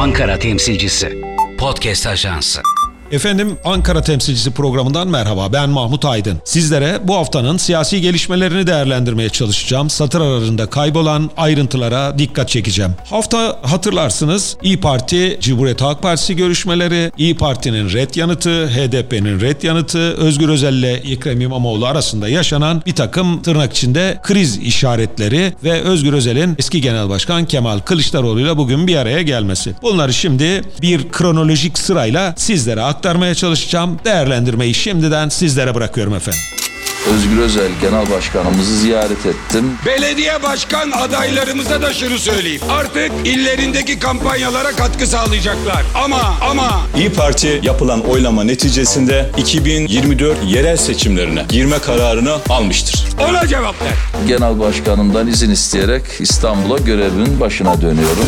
Ankara temsilcisi. Podcast Ajansı. Efendim Ankara Temsilcisi programından merhaba ben Mahmut Aydın. Sizlere bu haftanın siyasi gelişmelerini değerlendirmeye çalışacağım. Satır aralarında kaybolan ayrıntılara dikkat çekeceğim. Hafta hatırlarsınız İyi Parti, Cumhuriyet Halk Partisi görüşmeleri, İyi Parti'nin red yanıtı, HDP'nin red yanıtı, Özgür Özel ile Ekrem İmamoğlu arasında yaşanan bir takım tırnak içinde kriz işaretleri ve Özgür Özel'in eski Genel Başkan Kemal Kılıçdaroğlu ile bugün bir araya gelmesi. Bunları şimdi bir kronolojik sırayla sizlere aktarmaya çalışacağım. Değerlendirmeyi şimdiden sizlere bırakıyorum efendim. Özgür Özel Genel Başkanımızı ziyaret ettim. Belediye başkan adaylarımıza da şunu söyleyeyim. Artık illerindeki kampanyalara katkı sağlayacaklar. Ama ama İyi Parti yapılan oylama neticesinde 2024 yerel seçimlerine girme kararını almıştır. ona cevap ver. Genel Başkanımdan izin isteyerek İstanbul'a görevin başına dönüyorum.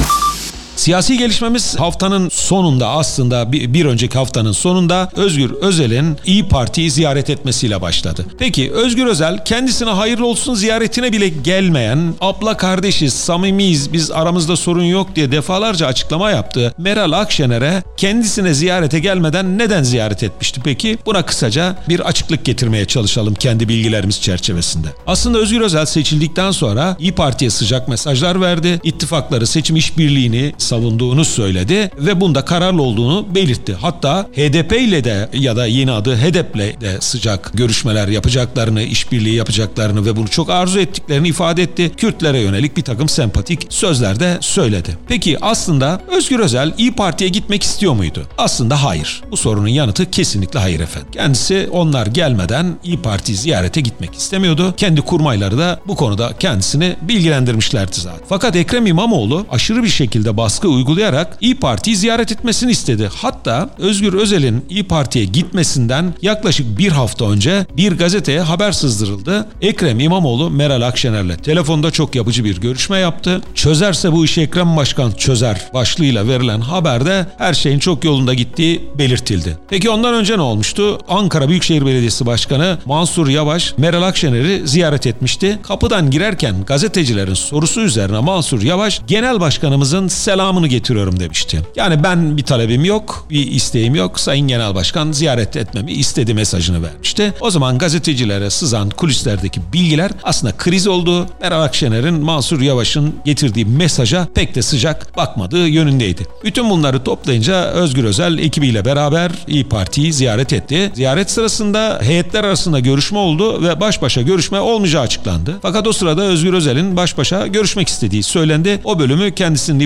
Siyasi gelişmemiz haftanın sonunda aslında bir, bir önceki haftanın sonunda Özgür Özel'in İyi Parti'yi ziyaret etmesiyle başladı. Peki Özgür Özel kendisine hayırlı olsun ziyaretine bile gelmeyen abla kardeşiz, samimiyiz, biz aramızda sorun yok diye defalarca açıklama yaptı. Meral Akşener'e kendisine ziyarete gelmeden neden ziyaret etmişti peki? Buna kısaca bir açıklık getirmeye çalışalım kendi bilgilerimiz çerçevesinde. Aslında Özgür Özel seçildikten sonra İyi Parti'ye sıcak mesajlar verdi. İttifakları seçim işbirliğini savunduğunu söyledi ve bunda kararlı olduğunu belirtti. Hatta HDP ile de ya da yeni adı HDP'le de sıcak görüşmeler yapacaklarını, işbirliği yapacaklarını ve bunu çok arzu ettiklerini ifade etti. Kürtlere yönelik bir takım sempatik sözler de söyledi. Peki aslında Özgür Özel İyi Parti'ye gitmek istiyor muydu? Aslında hayır. Bu sorunun yanıtı kesinlikle hayır efendim. Kendisi onlar gelmeden İyi Parti ziyarete gitmek istemiyordu. Kendi kurmayları da bu konuda kendisini bilgilendirmişlerdi zaten. Fakat Ekrem İmamoğlu aşırı bir şekilde baskı uygulayarak İyi Parti'yi ziyaret etmesini istedi. Hatta Özgür Özel'in İyi Parti'ye gitmesinden yaklaşık bir hafta önce bir gazeteye haber sızdırıldı. Ekrem İmamoğlu Meral Akşener'le telefonda çok yapıcı bir görüşme yaptı. Çözerse bu işi Ekrem Başkan çözer başlığıyla verilen haberde her şeyin çok yolunda gittiği belirtildi. Peki ondan önce ne olmuştu? Ankara Büyükşehir Belediyesi Başkanı Mansur Yavaş Meral Akşener'i ziyaret etmişti. Kapıdan girerken gazetecilerin sorusu üzerine Mansur Yavaş genel başkanımızın selamını getiriyorum demişti. Yani ben bir talebim yok, bir isteğim yok. Sayın Genel Başkan ziyaret etmemi istedi mesajını vermişti. O zaman gazetecilere sızan kulislerdeki bilgiler aslında kriz oldu. Meral Akşener'in Mansur Yavaş'ın getirdiği mesaja pek de sıcak bakmadığı yönündeydi. Bütün bunları toplayınca Özgür Özel ekibiyle beraber İyi Parti'yi ziyaret etti. Ziyaret sırasında heyetler arasında görüşme oldu ve baş başa görüşme olmayacağı açıklandı. Fakat o sırada Özgür Özel'in baş başa görüşmek istediği söylendi. O bölümü kendisinin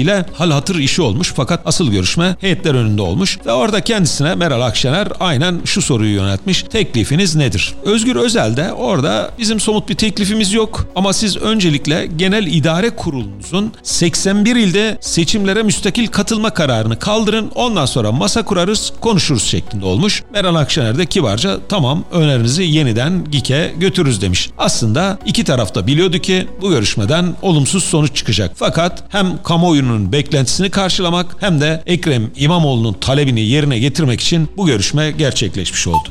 ifadesiyle hal hatır işi olmuş fakat asıl görüşme heyetler önünde olmuş ve orada kendisine Meral Akşener aynen şu soruyu yöneltmiş. Teklifiniz nedir? Özgür Özel de orada bizim somut bir teklifimiz yok ama siz öncelikle genel idare kurulunuzun 81 ilde seçimlere müstakil katılma kararını kaldırın ondan sonra masa kurarız konuşuruz şeklinde olmuş. Meral Akşener de kibarca tamam önerinizi yeniden GİK'e götürürüz demiş. Aslında iki tarafta biliyordu ki bu görüşmeden olumsuz sonuç çıkacak. Fakat hem kamuoyunun beklentisini karşılamak hem de Ekrem İmamoğlu'nun talebini yerine getirmek için bu görüşme gerçekleşmiş oldu.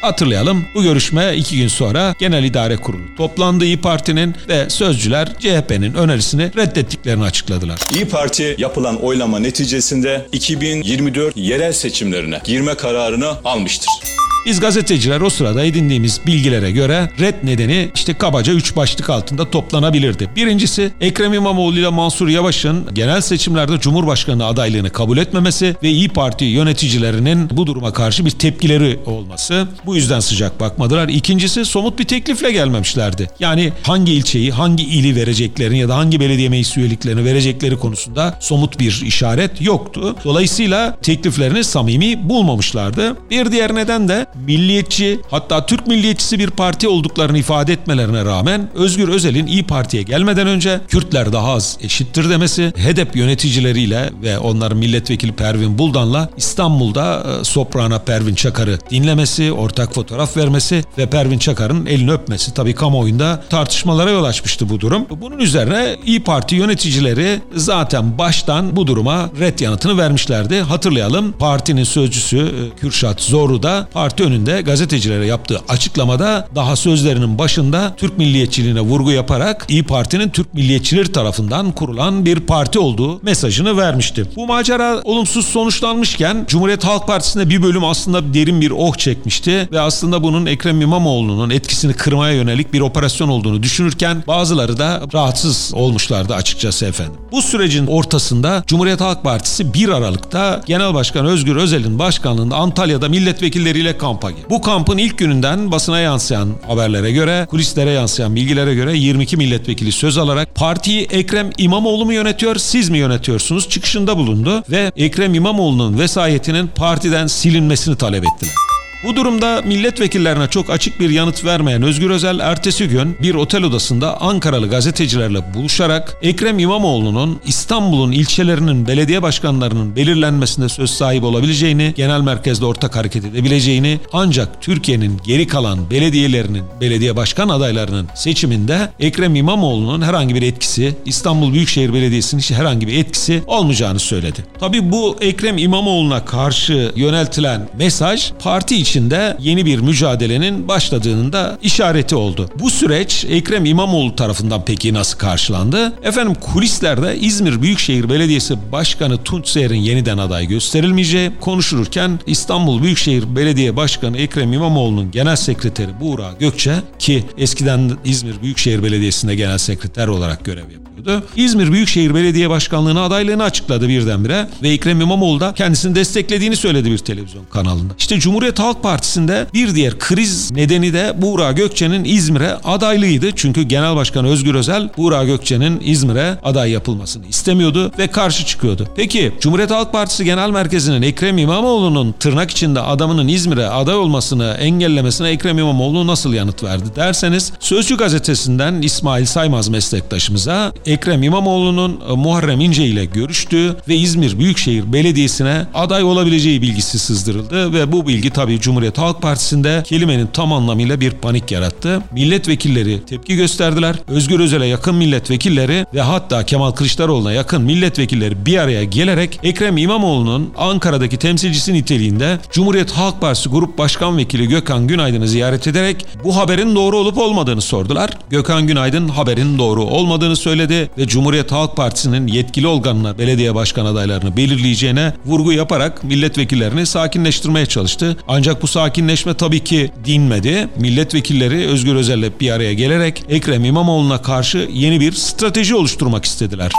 Hatırlayalım bu görüşme iki gün sonra Genel İdare Kurulu toplandı İyi Parti'nin ve sözcüler CHP'nin önerisini reddettiklerini açıkladılar. İyi Parti yapılan oylama neticesinde 2024 yerel seçimlerine girme kararını almıştır. Biz gazeteciler o sırada edindiğimiz bilgilere göre red nedeni işte kabaca 3 başlık altında toplanabilirdi. Birincisi Ekrem İmamoğlu ile Mansur Yavaş'ın genel seçimlerde Cumhurbaşkanı adaylığını kabul etmemesi ve İyi Parti yöneticilerinin bu duruma karşı bir tepkileri olması. Bu yüzden sıcak bakmadılar. İkincisi somut bir teklifle gelmemişlerdi. Yani hangi ilçeyi, hangi ili vereceklerini ya da hangi belediye meclis üyeliklerini verecekleri konusunda somut bir işaret yoktu. Dolayısıyla tekliflerini samimi bulmamışlardı. Bir diğer neden de milliyetçi hatta Türk milliyetçisi bir parti olduklarını ifade etmelerine rağmen Özgür Özel'in İyi Parti'ye gelmeden önce Kürtler daha az eşittir demesi, HDP yöneticileriyle ve onların milletvekili Pervin Buldan'la İstanbul'da e, soprana Pervin Çakar'ı dinlemesi, ortak fotoğraf vermesi ve Pervin Çakar'ın elini öpmesi tabii kamuoyunda tartışmalara yol açmıştı bu durum. Bunun üzerine İyi Parti yöneticileri zaten baştan bu duruma red yanıtını vermişlerdi. Hatırlayalım partinin sözcüsü e, Kürşat Zoru da parti parti önünde gazetecilere yaptığı açıklamada daha sözlerinin başında Türk milliyetçiliğine vurgu yaparak İyi Parti'nin Türk milliyetçileri tarafından kurulan bir parti olduğu mesajını vermişti. Bu macera olumsuz sonuçlanmışken Cumhuriyet Halk Partisi'nde bir bölüm aslında derin bir oh çekmişti ve aslında bunun Ekrem İmamoğlu'nun etkisini kırmaya yönelik bir operasyon olduğunu düşünürken bazıları da rahatsız olmuşlardı açıkçası efendim. Bu sürecin ortasında Cumhuriyet Halk Partisi 1 Aralık'ta Genel Başkan Özgür Özel'in başkanlığında Antalya'da milletvekilleriyle kampa girdi. Bu kampın ilk gününden basına yansıyan haberlere göre, kulislere yansıyan bilgilere göre 22 milletvekili söz alarak partiyi Ekrem İmamoğlu mu yönetiyor, siz mi yönetiyorsunuz çıkışında bulundu ve Ekrem İmamoğlu'nun vesayetinin partiden silinmesini talep ettiler. Bu durumda milletvekillerine çok açık bir yanıt vermeyen Özgür Özel ertesi gün bir otel odasında Ankaralı gazetecilerle buluşarak Ekrem İmamoğlu'nun İstanbul'un ilçelerinin belediye başkanlarının belirlenmesinde söz sahibi olabileceğini, genel merkezde ortak hareket edebileceğini ancak Türkiye'nin geri kalan belediyelerinin, belediye başkan adaylarının seçiminde Ekrem İmamoğlu'nun herhangi bir etkisi, İstanbul Büyükşehir Belediyesi'nin herhangi bir etkisi olmayacağını söyledi. Tabi bu Ekrem İmamoğlu'na karşı yöneltilen mesaj parti için içinde yeni bir mücadelenin başladığının da işareti oldu. Bu süreç Ekrem İmamoğlu tarafından peki nasıl karşılandı? Efendim kulislerde İzmir Büyükşehir Belediyesi Başkanı Tunç Seher'in yeniden aday gösterilmeyeceği konuşulurken İstanbul Büyükşehir Belediye Başkanı Ekrem İmamoğlu'nun genel sekreteri Buğra Gökçe ki eskiden İzmir Büyükşehir Belediyesi'nde genel sekreter olarak görev yapıyordu. İzmir Büyükşehir Belediye Başkanlığı'na adaylığını açıkladı birdenbire ve Ekrem İmamoğlu da kendisini desteklediğini söyledi bir televizyon kanalında. İşte Cumhuriyet Halk Partisi'nde bir diğer kriz nedeni de Buğra Gökçe'nin İzmir'e adaylığıydı. Çünkü Genel Başkan Özgür Özel Buğra Gökçe'nin İzmir'e aday yapılmasını istemiyordu ve karşı çıkıyordu. Peki Cumhuriyet Halk Partisi Genel Merkezi'nin Ekrem İmamoğlu'nun tırnak içinde adamının İzmir'e aday olmasını engellemesine Ekrem İmamoğlu nasıl yanıt verdi derseniz Sözcü gazetesinden İsmail Saymaz meslektaşımıza Ekrem İmamoğlu'nun e, Muharrem İnce ile görüştüğü ve İzmir Büyükşehir Belediyesi'ne aday olabileceği bilgisi sızdırıldı ve bu bilgi tabii Cumhuriyet Halk Partisi'nde kelimenin tam anlamıyla bir panik yarattı. Milletvekilleri tepki gösterdiler. Özgür Özel'e yakın milletvekilleri ve hatta Kemal Kılıçdaroğlu'na yakın milletvekilleri bir araya gelerek Ekrem İmamoğlu'nun Ankara'daki temsilcisi niteliğinde Cumhuriyet Halk Partisi Grup Başkan Vekili Gökhan Günaydın'ı ziyaret ederek bu haberin doğru olup olmadığını sordular. Gökhan Günaydın haberin doğru olmadığını söyledi ve Cumhuriyet Halk Partisi'nin yetkili organına belediye başkan adaylarını belirleyeceğine vurgu yaparak milletvekillerini sakinleştirmeye çalıştı. Ancak bu sakinleşme tabii ki dinmedi. Milletvekilleri Özgür Özel'le bir araya gelerek Ekrem İmamoğlu'na karşı yeni bir strateji oluşturmak istediler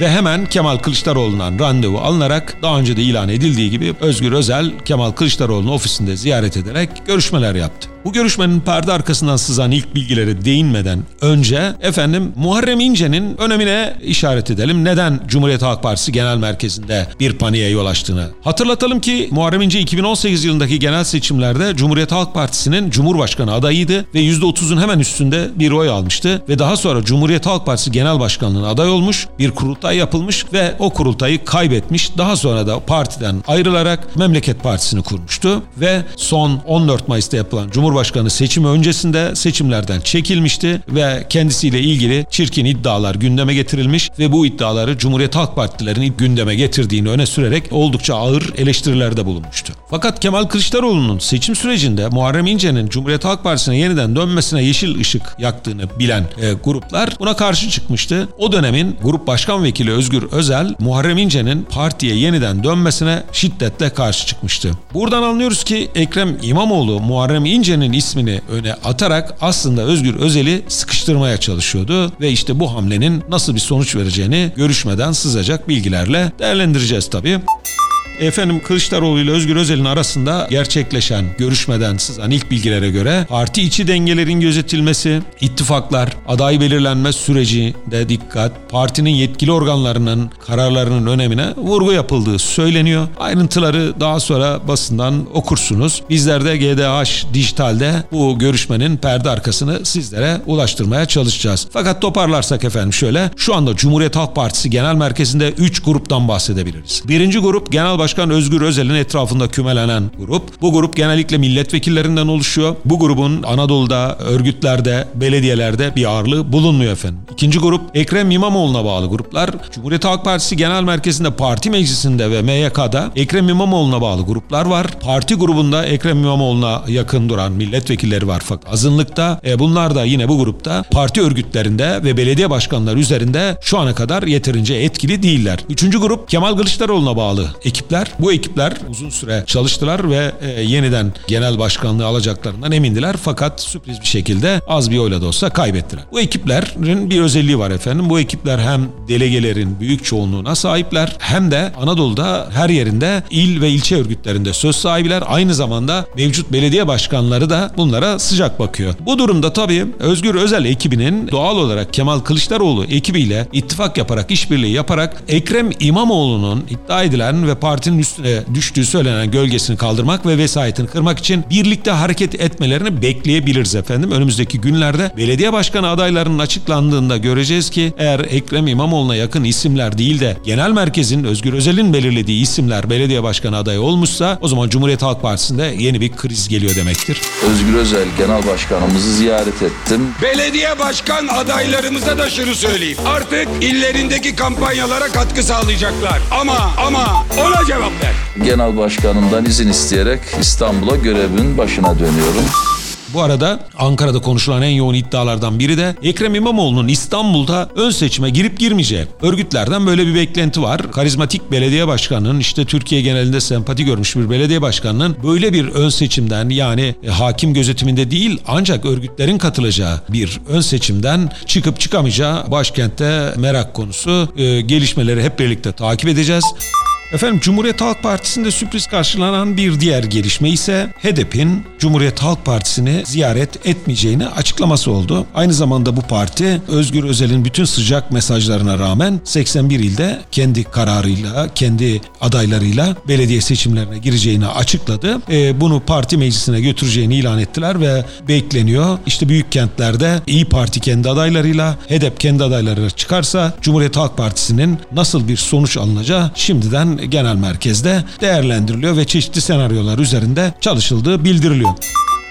ve hemen Kemal Kılıçdaroğlu'ndan randevu alınarak daha önce de ilan edildiği gibi Özgür Özel Kemal Kılıçdaroğlu'nun ofisinde ziyaret ederek görüşmeler yaptı. Bu görüşmenin perde arkasından sızan ilk bilgilere değinmeden önce efendim Muharrem İnce'nin önemine işaret edelim. Neden Cumhuriyet Halk Partisi Genel Merkezi'nde bir paniğe yol açtığını. Hatırlatalım ki Muharrem İnce 2018 yılındaki genel seçimlerde Cumhuriyet Halk Partisi'nin Cumhurbaşkanı adayıydı ve %30'un hemen üstünde bir oy almıştı ve daha sonra Cumhuriyet Halk Partisi Genel Başkanlığı'na aday olmuş, bir kurultay yapılmış ve o kurultayı kaybetmiş. Daha sonra da partiden ayrılarak Memleket Partisi'ni kurmuştu ve son 14 Mayıs'ta yapılan Cumhur Cumhurbaşkanı seçimi öncesinde seçimlerden çekilmişti ve kendisiyle ilgili çirkin iddialar gündeme getirilmiş ve bu iddiaları Cumhuriyet Halk Partilerinin gündeme getirdiğini öne sürerek oldukça ağır eleştirilerde bulunmuştu. Fakat Kemal Kılıçdaroğlu'nun seçim sürecinde Muharrem İnce'nin Cumhuriyet Halk Partisi'ne yeniden dönmesine yeşil ışık yaktığını bilen e, gruplar buna karşı çıkmıştı. O dönemin Grup Başkan Vekili Özgür Özel Muharrem İnce'nin partiye yeniden dönmesine şiddetle karşı çıkmıştı. Buradan anlıyoruz ki Ekrem İmamoğlu Muharrem İnce'nin Özel'in ismini öne atarak aslında Özgür Özel'i sıkıştırmaya çalışıyordu ve işte bu hamlenin nasıl bir sonuç vereceğini görüşmeden sızacak bilgilerle değerlendireceğiz tabii. Efendim Kılıçdaroğlu ile Özgür Özel'in arasında gerçekleşen görüşmeden sızan ilk bilgilere göre parti içi dengelerin gözetilmesi, ittifaklar, aday belirlenme süreci de dikkat, partinin yetkili organlarının kararlarının önemine vurgu yapıldığı söyleniyor. Ayrıntıları daha sonra basından okursunuz. Bizler de GDH Dijital'de bu görüşmenin perde arkasını sizlere ulaştırmaya çalışacağız. Fakat toparlarsak efendim şöyle, şu anda Cumhuriyet Halk Partisi Genel Merkezi'nde 3 gruptan bahsedebiliriz. Birinci grup Genel Başkan Özgür Özel'in etrafında kümelenen grup. Bu grup genellikle milletvekillerinden oluşuyor. Bu grubun Anadolu'da, örgütlerde, belediyelerde bir ağırlığı bulunmuyor efendim. İkinci grup Ekrem İmamoğlu'na bağlı gruplar. Cumhuriyet Halk Partisi Genel Merkezi'nde parti meclisinde ve MYK'da Ekrem İmamoğlu'na bağlı gruplar var. Parti grubunda Ekrem İmamoğlu'na yakın duran milletvekilleri var fakat azınlıkta. E, bunlar da yine bu grupta parti örgütlerinde ve belediye başkanları üzerinde şu ana kadar yeterince etkili değiller. Üçüncü grup Kemal Kılıçdaroğlu'na bağlı ekipler. Bu ekipler uzun süre çalıştılar ve e, yeniden genel başkanlığı alacaklarından emindiler fakat sürpriz bir şekilde az bir oyla da olsa kaybettiler. Bu ekiplerin bir özelliği var efendim. Bu ekipler hem delegelerin büyük çoğunluğuna sahipler hem de Anadolu'da her yerinde il ve ilçe örgütlerinde söz sahibiler. Aynı zamanda mevcut belediye başkanları da bunlara sıcak bakıyor. Bu durumda tabii Özgür Özel ekibinin doğal olarak Kemal Kılıçdaroğlu ekibiyle ittifak yaparak, işbirliği yaparak Ekrem İmamoğlu'nun iddia edilen ve partinin üstüne düştüğü söylenen gölgesini kaldırmak ve vesayetini kırmak için birlikte hareket etmelerini bekleyebiliriz efendim. Önümüzdeki günlerde belediye başkanı adaylarının açıklandığında göreceğiz ki eğer Ekrem İmamoğlu'na yakın isimler değil de genel merkezin Özgür Özel'in belirlediği isimler belediye başkanı adayı olmuşsa o zaman Cumhuriyet Halk Partisi'nde yeni bir kriz geliyor demektir. Özgür Özel Genel Başkanımızı ziyaret ettim. Belediye başkan adaylarımıza da şunu söyleyeyim. Artık illerindeki kampanyalara katkı sağlayacaklar. Ama ama ona cevap ver. Genel Başkanımdan izin isteyerek İstanbul'a görevin başına dönüyorum. Bu arada Ankara'da konuşulan en yoğun iddialardan biri de Ekrem İmamoğlu'nun İstanbul'da ön seçime girip girmeyeceği. Örgütlerden böyle bir beklenti var. Karizmatik belediye başkanının işte Türkiye genelinde sempati görmüş bir belediye başkanının böyle bir ön seçimden yani e, hakim gözetiminde değil ancak örgütlerin katılacağı bir ön seçimden çıkıp çıkamayacağı başkentte merak konusu. E, gelişmeleri hep birlikte takip edeceğiz. Efendim Cumhuriyet Halk Partisi'nde sürpriz karşılanan bir diğer gelişme ise HDP'in Cumhuriyet Halk Partisi'ni ziyaret etmeyeceğini açıklaması oldu. Aynı zamanda bu parti Özgür Özel'in bütün sıcak mesajlarına rağmen 81 ilde kendi kararıyla, kendi adaylarıyla belediye seçimlerine gireceğini açıkladı. E, bunu parti meclisine götüreceğini ilan ettiler ve bekleniyor. İşte büyük kentlerde İyi Parti kendi adaylarıyla, HDP kendi adayları çıkarsa Cumhuriyet Halk Partisi'nin nasıl bir sonuç alınacağı şimdiden genel merkezde değerlendiriliyor ve çeşitli senaryolar üzerinde çalışıldığı bildiriliyor.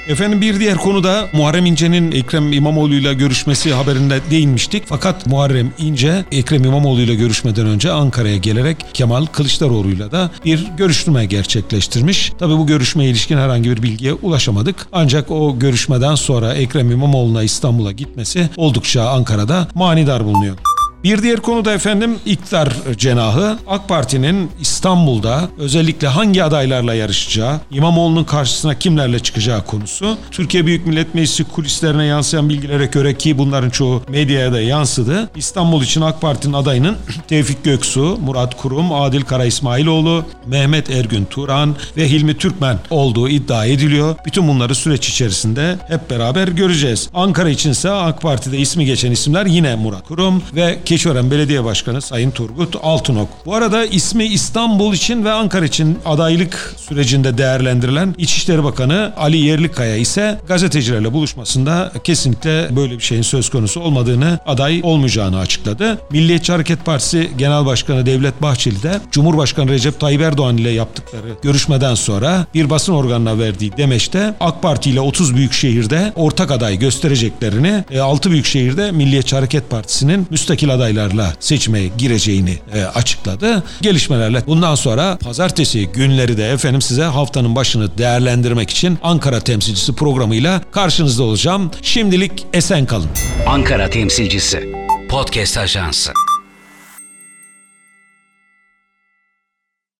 Efendim bir diğer konu da Muharrem İnce'nin Ekrem İmamoğlu ile görüşmesi haberinde değinmiştik. Fakat Muharrem İnce Ekrem İmamoğlu ile görüşmeden önce Ankara'ya gelerek Kemal Kılıçdaroğlu'yla da bir görüşme gerçekleştirmiş. Tabii bu görüşmeye ilişkin herhangi bir bilgiye ulaşamadık. Ancak o görüşmeden sonra Ekrem İmamoğlu'na İstanbul'a gitmesi oldukça Ankara'da manidar bulunuyor. Bir diğer konu da efendim iktidar cenahı. AK Parti'nin İstanbul'da özellikle hangi adaylarla yarışacağı, İmamoğlu'nun karşısına kimlerle çıkacağı konusu. Türkiye Büyük Millet Meclisi kulislerine yansıyan bilgilere göre ki bunların çoğu medyaya da yansıdı. İstanbul için AK Parti'nin adayının Tevfik Göksu, Murat Kurum, Adil Kara İsmailoğlu, Mehmet Ergün Turan ve Hilmi Türkmen olduğu iddia ediliyor. Bütün bunları süreç içerisinde hep beraber göreceğiz. Ankara içinse AK Parti'de ismi geçen isimler yine Murat Kurum ve Keçiören Belediye Başkanı Sayın Turgut Altınok. Bu arada ismi İstanbul için ve Ankara için adaylık sürecinde değerlendirilen İçişleri Bakanı Ali Yerlikaya ise gazetecilerle buluşmasında kesinlikle böyle bir şeyin söz konusu olmadığını, aday olmayacağını açıkladı. Milliyetçi Hareket Partisi Genel Başkanı Devlet Bahçeli de Cumhurbaşkanı Recep Tayyip Erdoğan ile yaptıkları görüşmeden sonra bir basın organına verdiği demeçte AK Parti ile 30 büyük şehirde ortak aday göstereceklerini, 6 büyük şehirde Milliyetçi Hareket Partisi'nin müstakil adaylarla seçime gireceğini e, açıkladı. Gelişmelerle bundan sonra pazartesi günleri de efendim size haftanın başını değerlendirmek için Ankara temsilcisi programıyla karşınızda olacağım. Şimdilik esen kalın. Ankara temsilcisi. Podcast Ajansı.